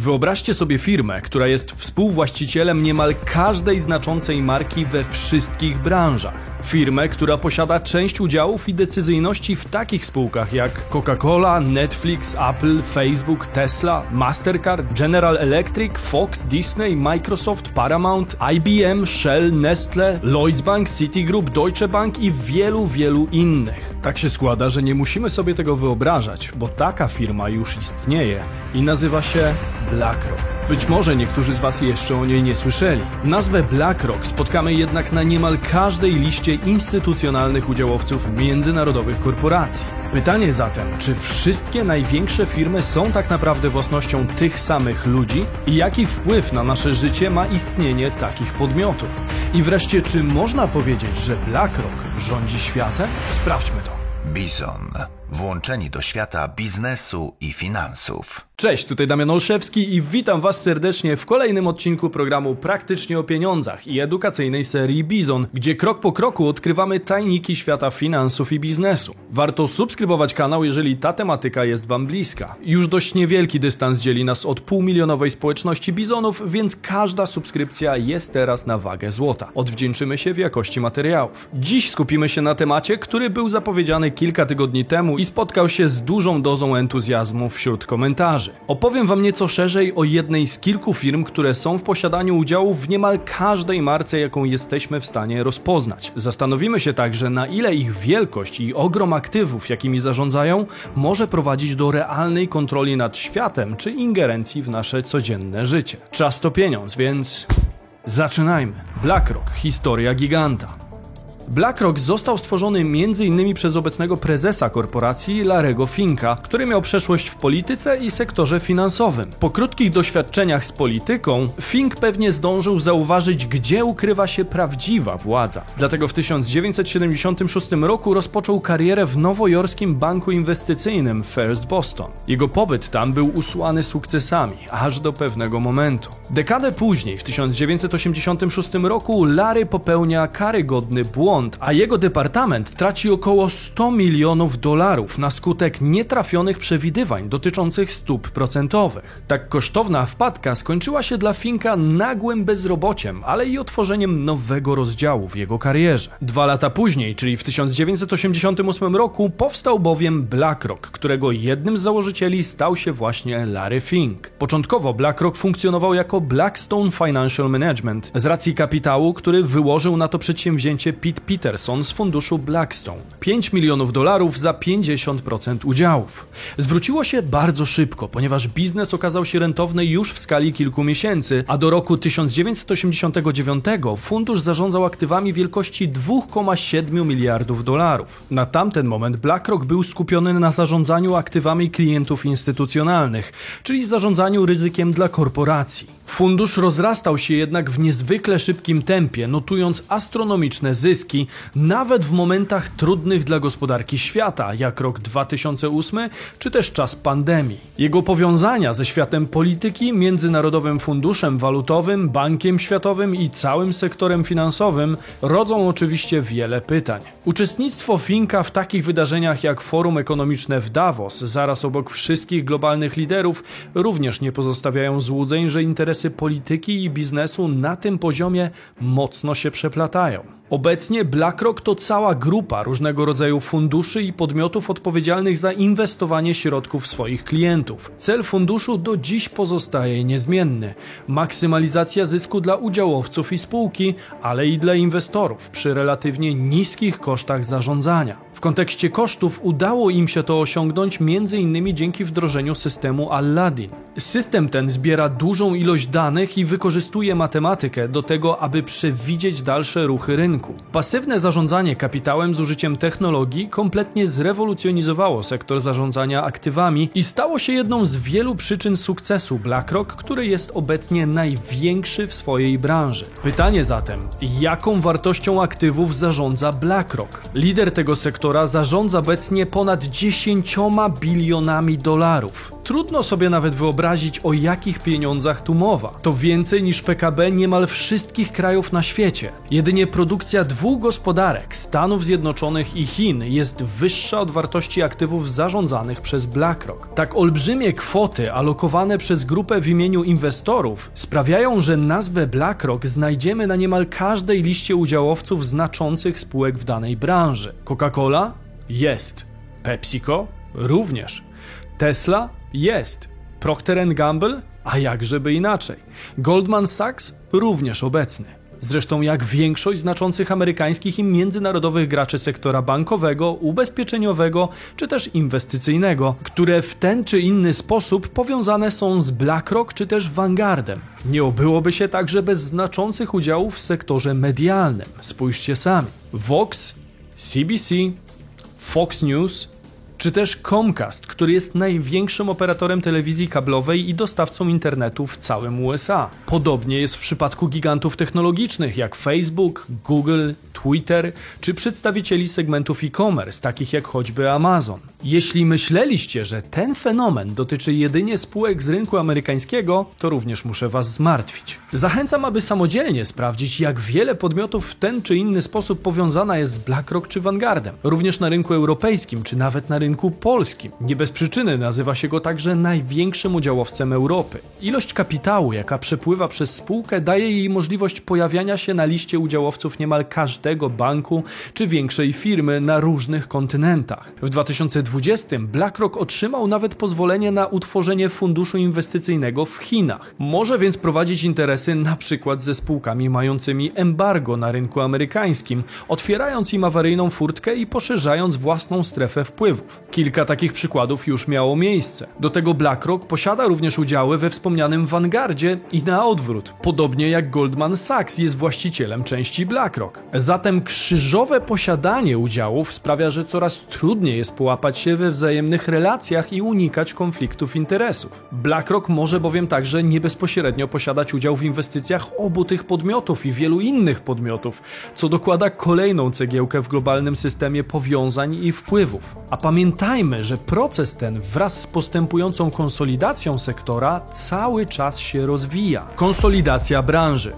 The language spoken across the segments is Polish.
Wyobraźcie sobie firmę, która jest współwłaścicielem niemal każdej znaczącej marki we wszystkich branżach. Firmę, która posiada część udziałów i decyzyjności w takich spółkach jak Coca-Cola, Netflix, Apple, Facebook, Tesla, Mastercard, General Electric, Fox, Disney, Microsoft, Paramount, IBM, Shell, Nestle, Lloyds Bank, Citigroup, Deutsche Bank i wielu, wielu innych. Tak się składa, że nie musimy sobie tego wyobrażać, bo taka firma już istnieje i nazywa się BlackRock. Być może niektórzy z Was jeszcze o niej nie słyszeli. Nazwę BlackRock spotkamy jednak na niemal każdej liście instytucjonalnych udziałowców międzynarodowych korporacji. Pytanie zatem, czy wszystkie największe firmy są tak naprawdę własnością tych samych ludzi i jaki wpływ na nasze życie ma istnienie takich podmiotów? I wreszcie, czy można powiedzieć, że BlackRock rządzi światem? Sprawdźmy to. Bison. Włączeni do świata biznesu i finansów. Cześć, tutaj Damian Olszewski i witam Was serdecznie w kolejnym odcinku programu Praktycznie o Pieniądzach i edukacyjnej serii Bizon, gdzie krok po kroku odkrywamy tajniki świata finansów i biznesu. Warto subskrybować kanał, jeżeli ta tematyka jest Wam bliska. Już dość niewielki dystans dzieli nas od półmilionowej społeczności bizonów, więc każda subskrypcja jest teraz na wagę złota. Odwdzięczymy się w jakości materiałów. Dziś skupimy się na temacie, który był zapowiedziany kilka tygodni temu i spotkał się z dużą dozą entuzjazmu wśród komentarzy. Opowiem Wam nieco szerzej o jednej z kilku firm, które są w posiadaniu udziałów w niemal każdej marce, jaką jesteśmy w stanie rozpoznać. Zastanowimy się także, na ile ich wielkość i ogrom aktywów, jakimi zarządzają, może prowadzić do realnej kontroli nad światem czy ingerencji w nasze codzienne życie. Czas to pieniądz, więc zaczynajmy. BlackRock, historia giganta. BlackRock został stworzony m.in. przez obecnego prezesa korporacji Larego Finka, który miał przeszłość w polityce i sektorze finansowym. Po krótkich doświadczeniach z polityką, Fink pewnie zdążył zauważyć, gdzie ukrywa się prawdziwa władza. Dlatego w 1976 roku rozpoczął karierę w nowojorskim banku inwestycyjnym First Boston. Jego pobyt tam był usłany sukcesami, aż do pewnego momentu. Dekadę później, w 1986 roku, Larry popełnia karygodny błąd a jego departament traci około 100 milionów dolarów na skutek nietrafionych przewidywań dotyczących stóp procentowych. Tak kosztowna wpadka skończyła się dla Finka nagłym bezrobociem, ale i otworzeniem nowego rozdziału w jego karierze. Dwa lata później, czyli w 1988 roku, powstał bowiem BlackRock, którego jednym z założycieli stał się właśnie Larry Fink. Początkowo BlackRock funkcjonował jako Blackstone Financial Management z racji kapitału, który wyłożył na to przedsięwzięcie Pete Peterson z funduszu Blackstone. 5 milionów dolarów za 50% udziałów. Zwróciło się bardzo szybko, ponieważ biznes okazał się rentowny już w skali kilku miesięcy, a do roku 1989 fundusz zarządzał aktywami wielkości 2,7 miliardów dolarów. Na tamten moment BlackRock był skupiony na zarządzaniu aktywami klientów instytucjonalnych, czyli zarządzaniu ryzykiem dla korporacji. Fundusz rozrastał się jednak w niezwykle szybkim tempie, notując astronomiczne zyski, nawet w momentach trudnych dla gospodarki świata, jak rok 2008 czy też czas pandemii. Jego powiązania ze światem polityki, Międzynarodowym Funduszem Walutowym, Bankiem Światowym i całym sektorem finansowym rodzą oczywiście wiele pytań. Uczestnictwo Finka w takich wydarzeniach jak Forum Ekonomiczne w Davos, zaraz obok wszystkich globalnych liderów, również nie pozostawiają złudzeń, że interesy polityki i biznesu na tym poziomie mocno się przeplatają. Obecnie BlackRock to cała grupa różnego rodzaju funduszy i podmiotów odpowiedzialnych za inwestowanie środków swoich klientów. Cel funduszu do dziś pozostaje niezmienny: maksymalizacja zysku dla udziałowców i spółki, ale i dla inwestorów przy relatywnie niskich kosztach zarządzania. W kontekście kosztów udało im się to osiągnąć m.in. dzięki wdrożeniu systemu Aladdin. System ten zbiera dużą ilość danych i wykorzystuje matematykę do tego, aby przewidzieć dalsze ruchy rynku. Pasywne zarządzanie kapitałem z użyciem technologii kompletnie zrewolucjonizowało sektor zarządzania aktywami i stało się jedną z wielu przyczyn sukcesu BlackRock, który jest obecnie największy w swojej branży. Pytanie zatem, jaką wartością aktywów zarządza BlackRock? Lider tego sektora zarządza obecnie ponad 10 bilionami dolarów. Trudno sobie nawet wyobrazić, o jakich pieniądzach tu mowa. To więcej niż PKB niemal wszystkich krajów na świecie. Jedynie produkcja dwóch gospodarek, Stanów Zjednoczonych i Chin, jest wyższa od wartości aktywów zarządzanych przez BlackRock. Tak olbrzymie kwoty alokowane przez grupę w imieniu inwestorów sprawiają, że nazwę BlackRock znajdziemy na niemal każdej liście udziałowców znaczących spółek w danej branży. Coca-Cola? Jest. PepsiCo? Również. Tesla? Jest. Procter Gamble? A jakżeby inaczej. Goldman Sachs? Również obecny. Zresztą jak większość znaczących amerykańskich i międzynarodowych graczy sektora bankowego, ubezpieczeniowego czy też inwestycyjnego, które w ten czy inny sposób powiązane są z BlackRock czy też Vanguardem. Nie obyłoby się także bez znaczących udziałów w sektorze medialnym. Spójrzcie sami. Vox, CBC, Fox News, czy też Comcast, który jest największym operatorem telewizji kablowej i dostawcą internetu w całym USA. Podobnie jest w przypadku gigantów technologicznych jak Facebook, Google, Twitter czy przedstawicieli segmentów e-commerce, takich jak choćby Amazon. Jeśli myśleliście, że ten fenomen dotyczy jedynie spółek z rynku amerykańskiego, to również muszę Was zmartwić. Zachęcam, aby samodzielnie sprawdzić, jak wiele podmiotów w ten czy inny sposób powiązana jest z BlackRock czy Vanguardem, również na rynku europejskim czy nawet na rynku polskim. Nie bez przyczyny nazywa się go także największym udziałowcem Europy. Ilość kapitału, jaka przepływa przez spółkę, daje jej możliwość pojawiania się na liście udziałowców niemal każdego banku czy większej firmy na różnych kontynentach. W 2020 BlackRock otrzymał nawet pozwolenie na utworzenie funduszu inwestycyjnego w Chinach. Może więc prowadzić interesy na przykład ze spółkami mającymi embargo na rynku amerykańskim, otwierając im awaryjną furtkę i poszerzając własną strefę wpływów. Kilka takich przykładów już miało miejsce. Do tego BlackRock posiada również udziały we wspomnianym Vanguardzie i na odwrót. Podobnie jak Goldman Sachs jest właścicielem części BlackRock. Zatem krzyżowe posiadanie udziałów sprawia, że coraz trudniej jest połapać się we wzajemnych relacjach i unikać konfliktów interesów. BlackRock może bowiem także nie bezpośrednio posiadać udział w inwestycjach obu tych podmiotów i wielu innych podmiotów, co dokłada kolejną cegiełkę w globalnym systemie powiązań i wpływów. A pamiętajmy, że proces ten wraz z postępującą konsolidacją sektora cały czas się rozwija. Konsolidacja branży.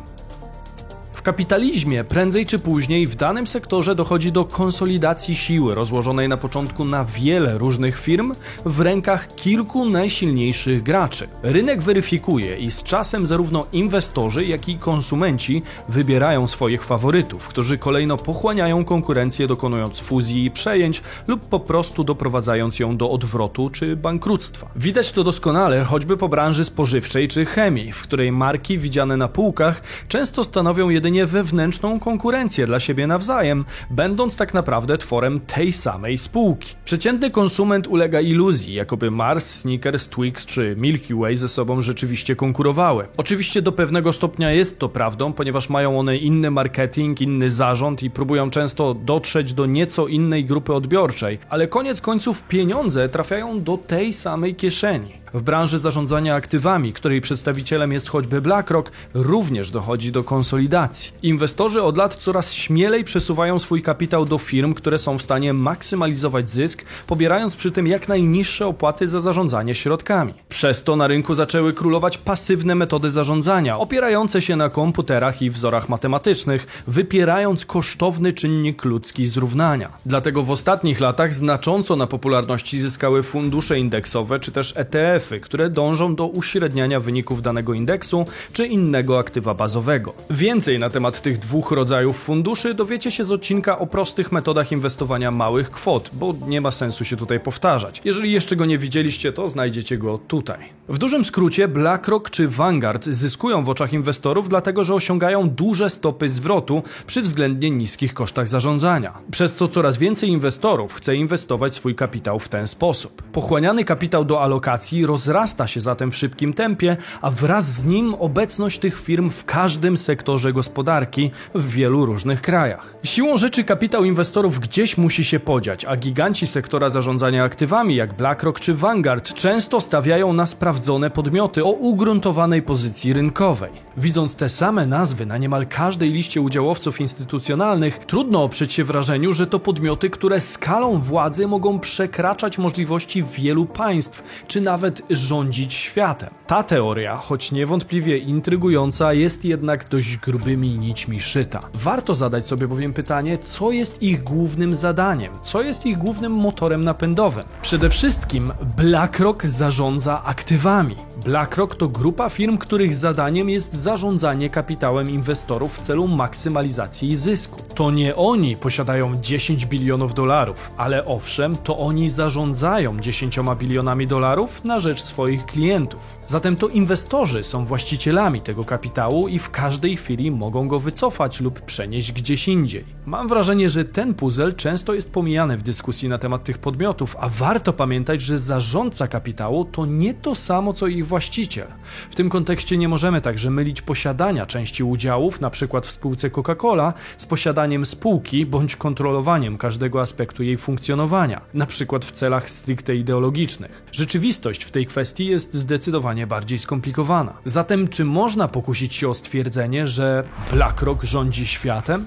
W kapitalizmie prędzej czy później w danym sektorze dochodzi do konsolidacji siły rozłożonej na początku na wiele różnych firm w rękach kilku najsilniejszych graczy. Rynek weryfikuje i z czasem zarówno inwestorzy, jak i konsumenci wybierają swoich faworytów, którzy kolejno pochłaniają konkurencję dokonując fuzji i przejęć lub po prostu doprowadzając ją do odwrotu czy bankructwa. Widać to doskonale choćby po branży spożywczej czy chemii, w której marki widziane na półkach często stanowią jedynie jedynie wewnętrzną konkurencję dla siebie nawzajem, będąc tak naprawdę tworem tej samej spółki. Przeciętny konsument ulega iluzji, jakoby Mars, Snickers, Twix czy Milky Way ze sobą rzeczywiście konkurowały. Oczywiście do pewnego stopnia jest to prawdą, ponieważ mają one inny marketing, inny zarząd i próbują często dotrzeć do nieco innej grupy odbiorczej, ale koniec końców pieniądze trafiają do tej samej kieszeni. W branży zarządzania aktywami, której przedstawicielem jest choćby BlackRock, również dochodzi do konsolidacji. Inwestorzy od lat coraz śmielej przesuwają swój kapitał do firm, które są w stanie maksymalizować zysk, pobierając przy tym jak najniższe opłaty za zarządzanie środkami. Przez to na rynku zaczęły królować pasywne metody zarządzania, opierające się na komputerach i wzorach matematycznych, wypierając kosztowny czynnik ludzki zrównania. Dlatego w ostatnich latach znacząco na popularności zyskały fundusze indeksowe czy też ETF, Które dążą do uśredniania wyników danego indeksu czy innego aktywa bazowego. Więcej na temat tych dwóch rodzajów funduszy dowiecie się z odcinka o prostych metodach inwestowania małych kwot, bo nie ma sensu się tutaj powtarzać. Jeżeli jeszcze go nie widzieliście, to znajdziecie go tutaj. W dużym skrócie BlackRock czy Vanguard zyskują w oczach inwestorów, dlatego że osiągają duże stopy zwrotu przy względnie niskich kosztach zarządzania, przez co coraz więcej inwestorów chce inwestować swój kapitał w ten sposób. Pochłaniany kapitał do alokacji rozrasta się zatem w szybkim tempie, a wraz z nim obecność tych firm w każdym sektorze gospodarki w wielu różnych krajach. Siłą rzeczy kapitał inwestorów gdzieś musi się podziać, a giganci sektora zarządzania aktywami jak BlackRock czy Vanguard często stawiają na sprawdzone podmioty o ugruntowanej pozycji rynkowej. Widząc te same nazwy na niemal każdej liście udziałowców instytucjonalnych, trudno oprzeć się wrażeniu, że to podmioty, które skalą władzy mogą przekraczać możliwości wielu państw, czy nawet rządzić światem. Ta teoria, choć niewątpliwie intrygująca, jest jednak dość grubymi nićmi szyta. Warto zadać sobie bowiem pytanie, co jest ich głównym zadaniem, co jest ich głównym motorem napędowym. Przede wszystkim BlackRock zarządza aktywami. BlackRock to grupa firm, których zadaniem jest zarządzanie kapitałem inwestorów w celu maksymalizacji zysku. To nie oni posiadają 10 bilionów dolarów, ale owszem, to oni zarządzają 10 bilionami dolarów na rzecz swoich klientów. Zatem to inwestorzy są właścicielami tego kapitału i w każdej chwili mogą go wycofać lub przenieść gdzieś indziej. Mam wrażenie, że ten puzzle często jest pomijany w dyskusji na temat tych podmiotów, a warto pamiętać, że zarządca kapitału to nie to samo co ich właściciel. W tym kontekście nie możemy także mylić posiadania części udziałów, np. w spółce Coca-Cola, z posiadaniem spółki bądź kontrolowaniem każdego aspektu jej funkcjonowania, np. w celach stricte ideologicznych. Rzeczywistość w tej kwestii jest zdecydowanie bardziej skomplikowana. Zatem, czy można pokusić się o stwierdzenie, że BlackRock rządzi światem?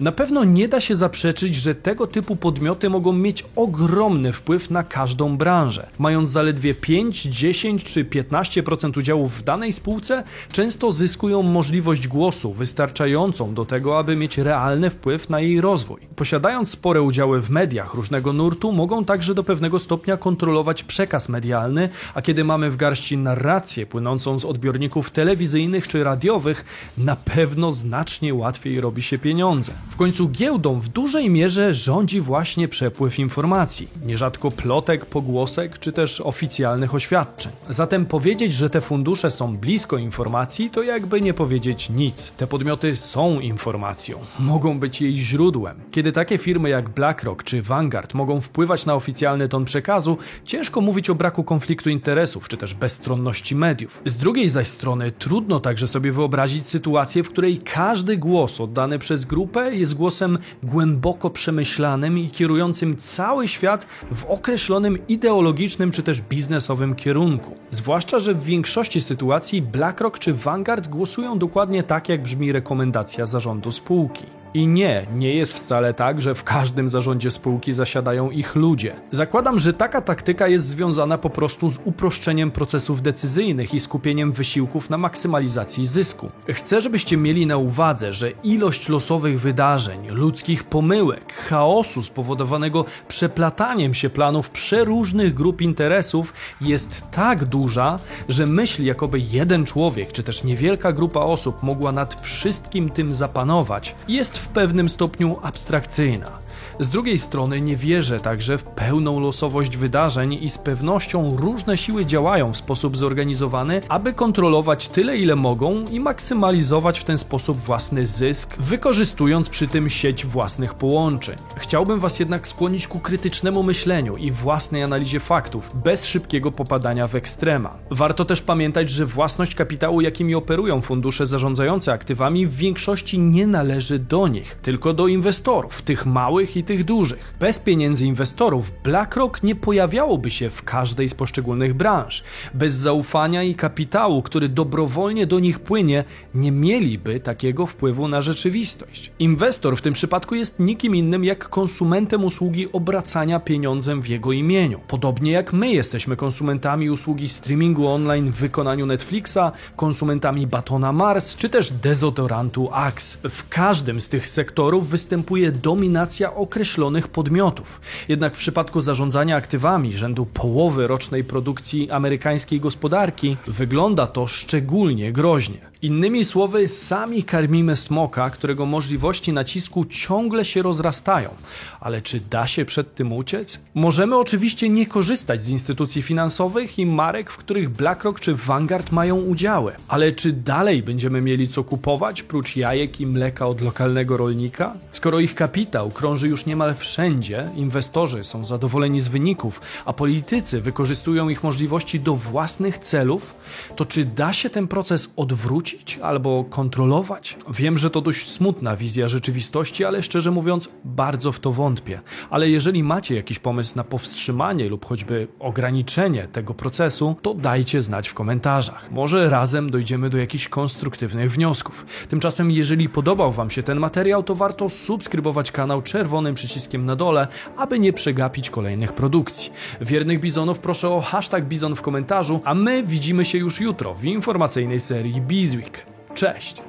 Na pewno nie da się zaprzeczyć, że tego typu podmioty mogą mieć ogromny wpływ na każdą branżę. Mając zaledwie 5, 10 czy 15% udziałów w danej spółce, często zyskują możliwość głosu wystarczającą do tego, aby mieć realny wpływ na jej rozwój. Posiadając spore udziały w mediach różnego nurtu, mogą także do pewnego stopnia kontrolować przekaz medialny, a kiedy mamy w garści narrację płynącą z odbiorników telewizyjnych czy radiowych, na pewno znacznie łatwiej robi się pieniądze. W końcu giełdą w dużej mierze rządzi właśnie przepływ informacji, nierzadko plotek, pogłosek czy też oficjalnych oświadczeń. Zatem powiedzieć, że te fundusze są blisko informacji, to jakby nie powiedzieć nic. Te podmioty są informacją, mogą być jej źródłem. Kiedy takie firmy jak BlackRock czy Vanguard mogą wpływać na oficjalny ton przekazu, ciężko mówić o braku konfliktu interesów czy też bezstronności mediów. Z drugiej zaś strony trudno także sobie wyobrazić sytuację, w której każdy głos oddany przez grupę jest głosem głęboko przemyślanym i kierującym cały świat w określonym ideologicznym czy też biznesowym kierunku. Zwłaszcza, że w większości sytuacji BlackRock czy Vanguard głosują dokładnie tak, jak brzmi rekomendacja zarządu spółki. I nie, nie jest wcale tak, że w każdym zarządzie spółki zasiadają ich ludzie. Zakładam, że taka taktyka jest związana po prostu z uproszczeniem procesów decyzyjnych i skupieniem wysiłków na maksymalizacji zysku. Chcę, żebyście mieli na uwadze, że ilość losowych wydarzeń, ludzkich pomyłek, chaosu spowodowanego przeplataniem się planów przeróżnych grup interesów jest tak duża, że myśl, jakoby jeden człowiek czy też niewielka grupa osób mogła nad wszystkim tym zapanować, jest w pewnym stopniu abstrakcyjna. Z drugiej strony nie wierzę także w pełną losowość wydarzeń i z pewnością różne siły działają w sposób zorganizowany, aby kontrolować tyle ile mogą i maksymalizować w ten sposób własny zysk, wykorzystując przy tym sieć własnych połączeń. Chciałbym Was jednak skłonić ku krytycznemu myśleniu i własnej analizie faktów, bez szybkiego popadania w ekstrema. Warto też pamiętać, że własność kapitału, jakimi operują fundusze zarządzające aktywami, w większości nie należy do nich, tylko do inwestorów, tych małych i tych dużych. Bez pieniędzy inwestorów BlackRock nie pojawiałoby się w każdej z poszczególnych branż. Bez zaufania i kapitału, który dobrowolnie do nich płynie, nie mieliby takiego wpływu na rzeczywistość. Inwestor w tym przypadku jest nikim innym jak konsumentem usługi obracania pieniądzem w jego imieniu. Podobnie jak my jesteśmy konsumentami usługi streamingu online w wykonaniu Netflixa, konsumentami batona Mars czy też dezodorantu Axe. W każdym z tych sektorów występuje dominacja określonych podmiotów. Jednak w przypadku zarządzania aktywami rzędu połowy rocznej produkcji amerykańskiej gospodarki wygląda to szczególnie groźnie. Innymi słowy, sami karmimy smoka, którego możliwości nacisku ciągle się rozrastają. Ale czy da się przed tym uciec? Możemy oczywiście nie korzystać z instytucji finansowych i marek, w których BlackRock czy Vanguard mają udziały. Ale czy dalej będziemy mieli co kupować, prócz jajek i mleka od lokalnego rolnika? Skoro ich kapitał krąży już niemal wszędzie, inwestorzy są zadowoleni z wyników, a politycy wykorzystują ich możliwości do własnych celów, to czy da się ten proces odwrócić? Albo kontrolować? Wiem, że to dość smutna wizja rzeczywistości, ale szczerze mówiąc, bardzo w to wątpię. Ale jeżeli macie jakiś pomysł na powstrzymanie lub choćby ograniczenie tego procesu, to dajcie znać w komentarzach. Może razem dojdziemy do jakichś konstruktywnych wniosków. Tymczasem, jeżeli podobał Wam się ten materiał, to warto subskrybować kanał Czerwony czerwonym przyciskiem na dole, aby nie przegapić kolejnych produkcji. Wiernych Bizonów proszę o hashtag Bizon w komentarzu, a my widzimy się już jutro w informacyjnej serii Bizweek. Cześć!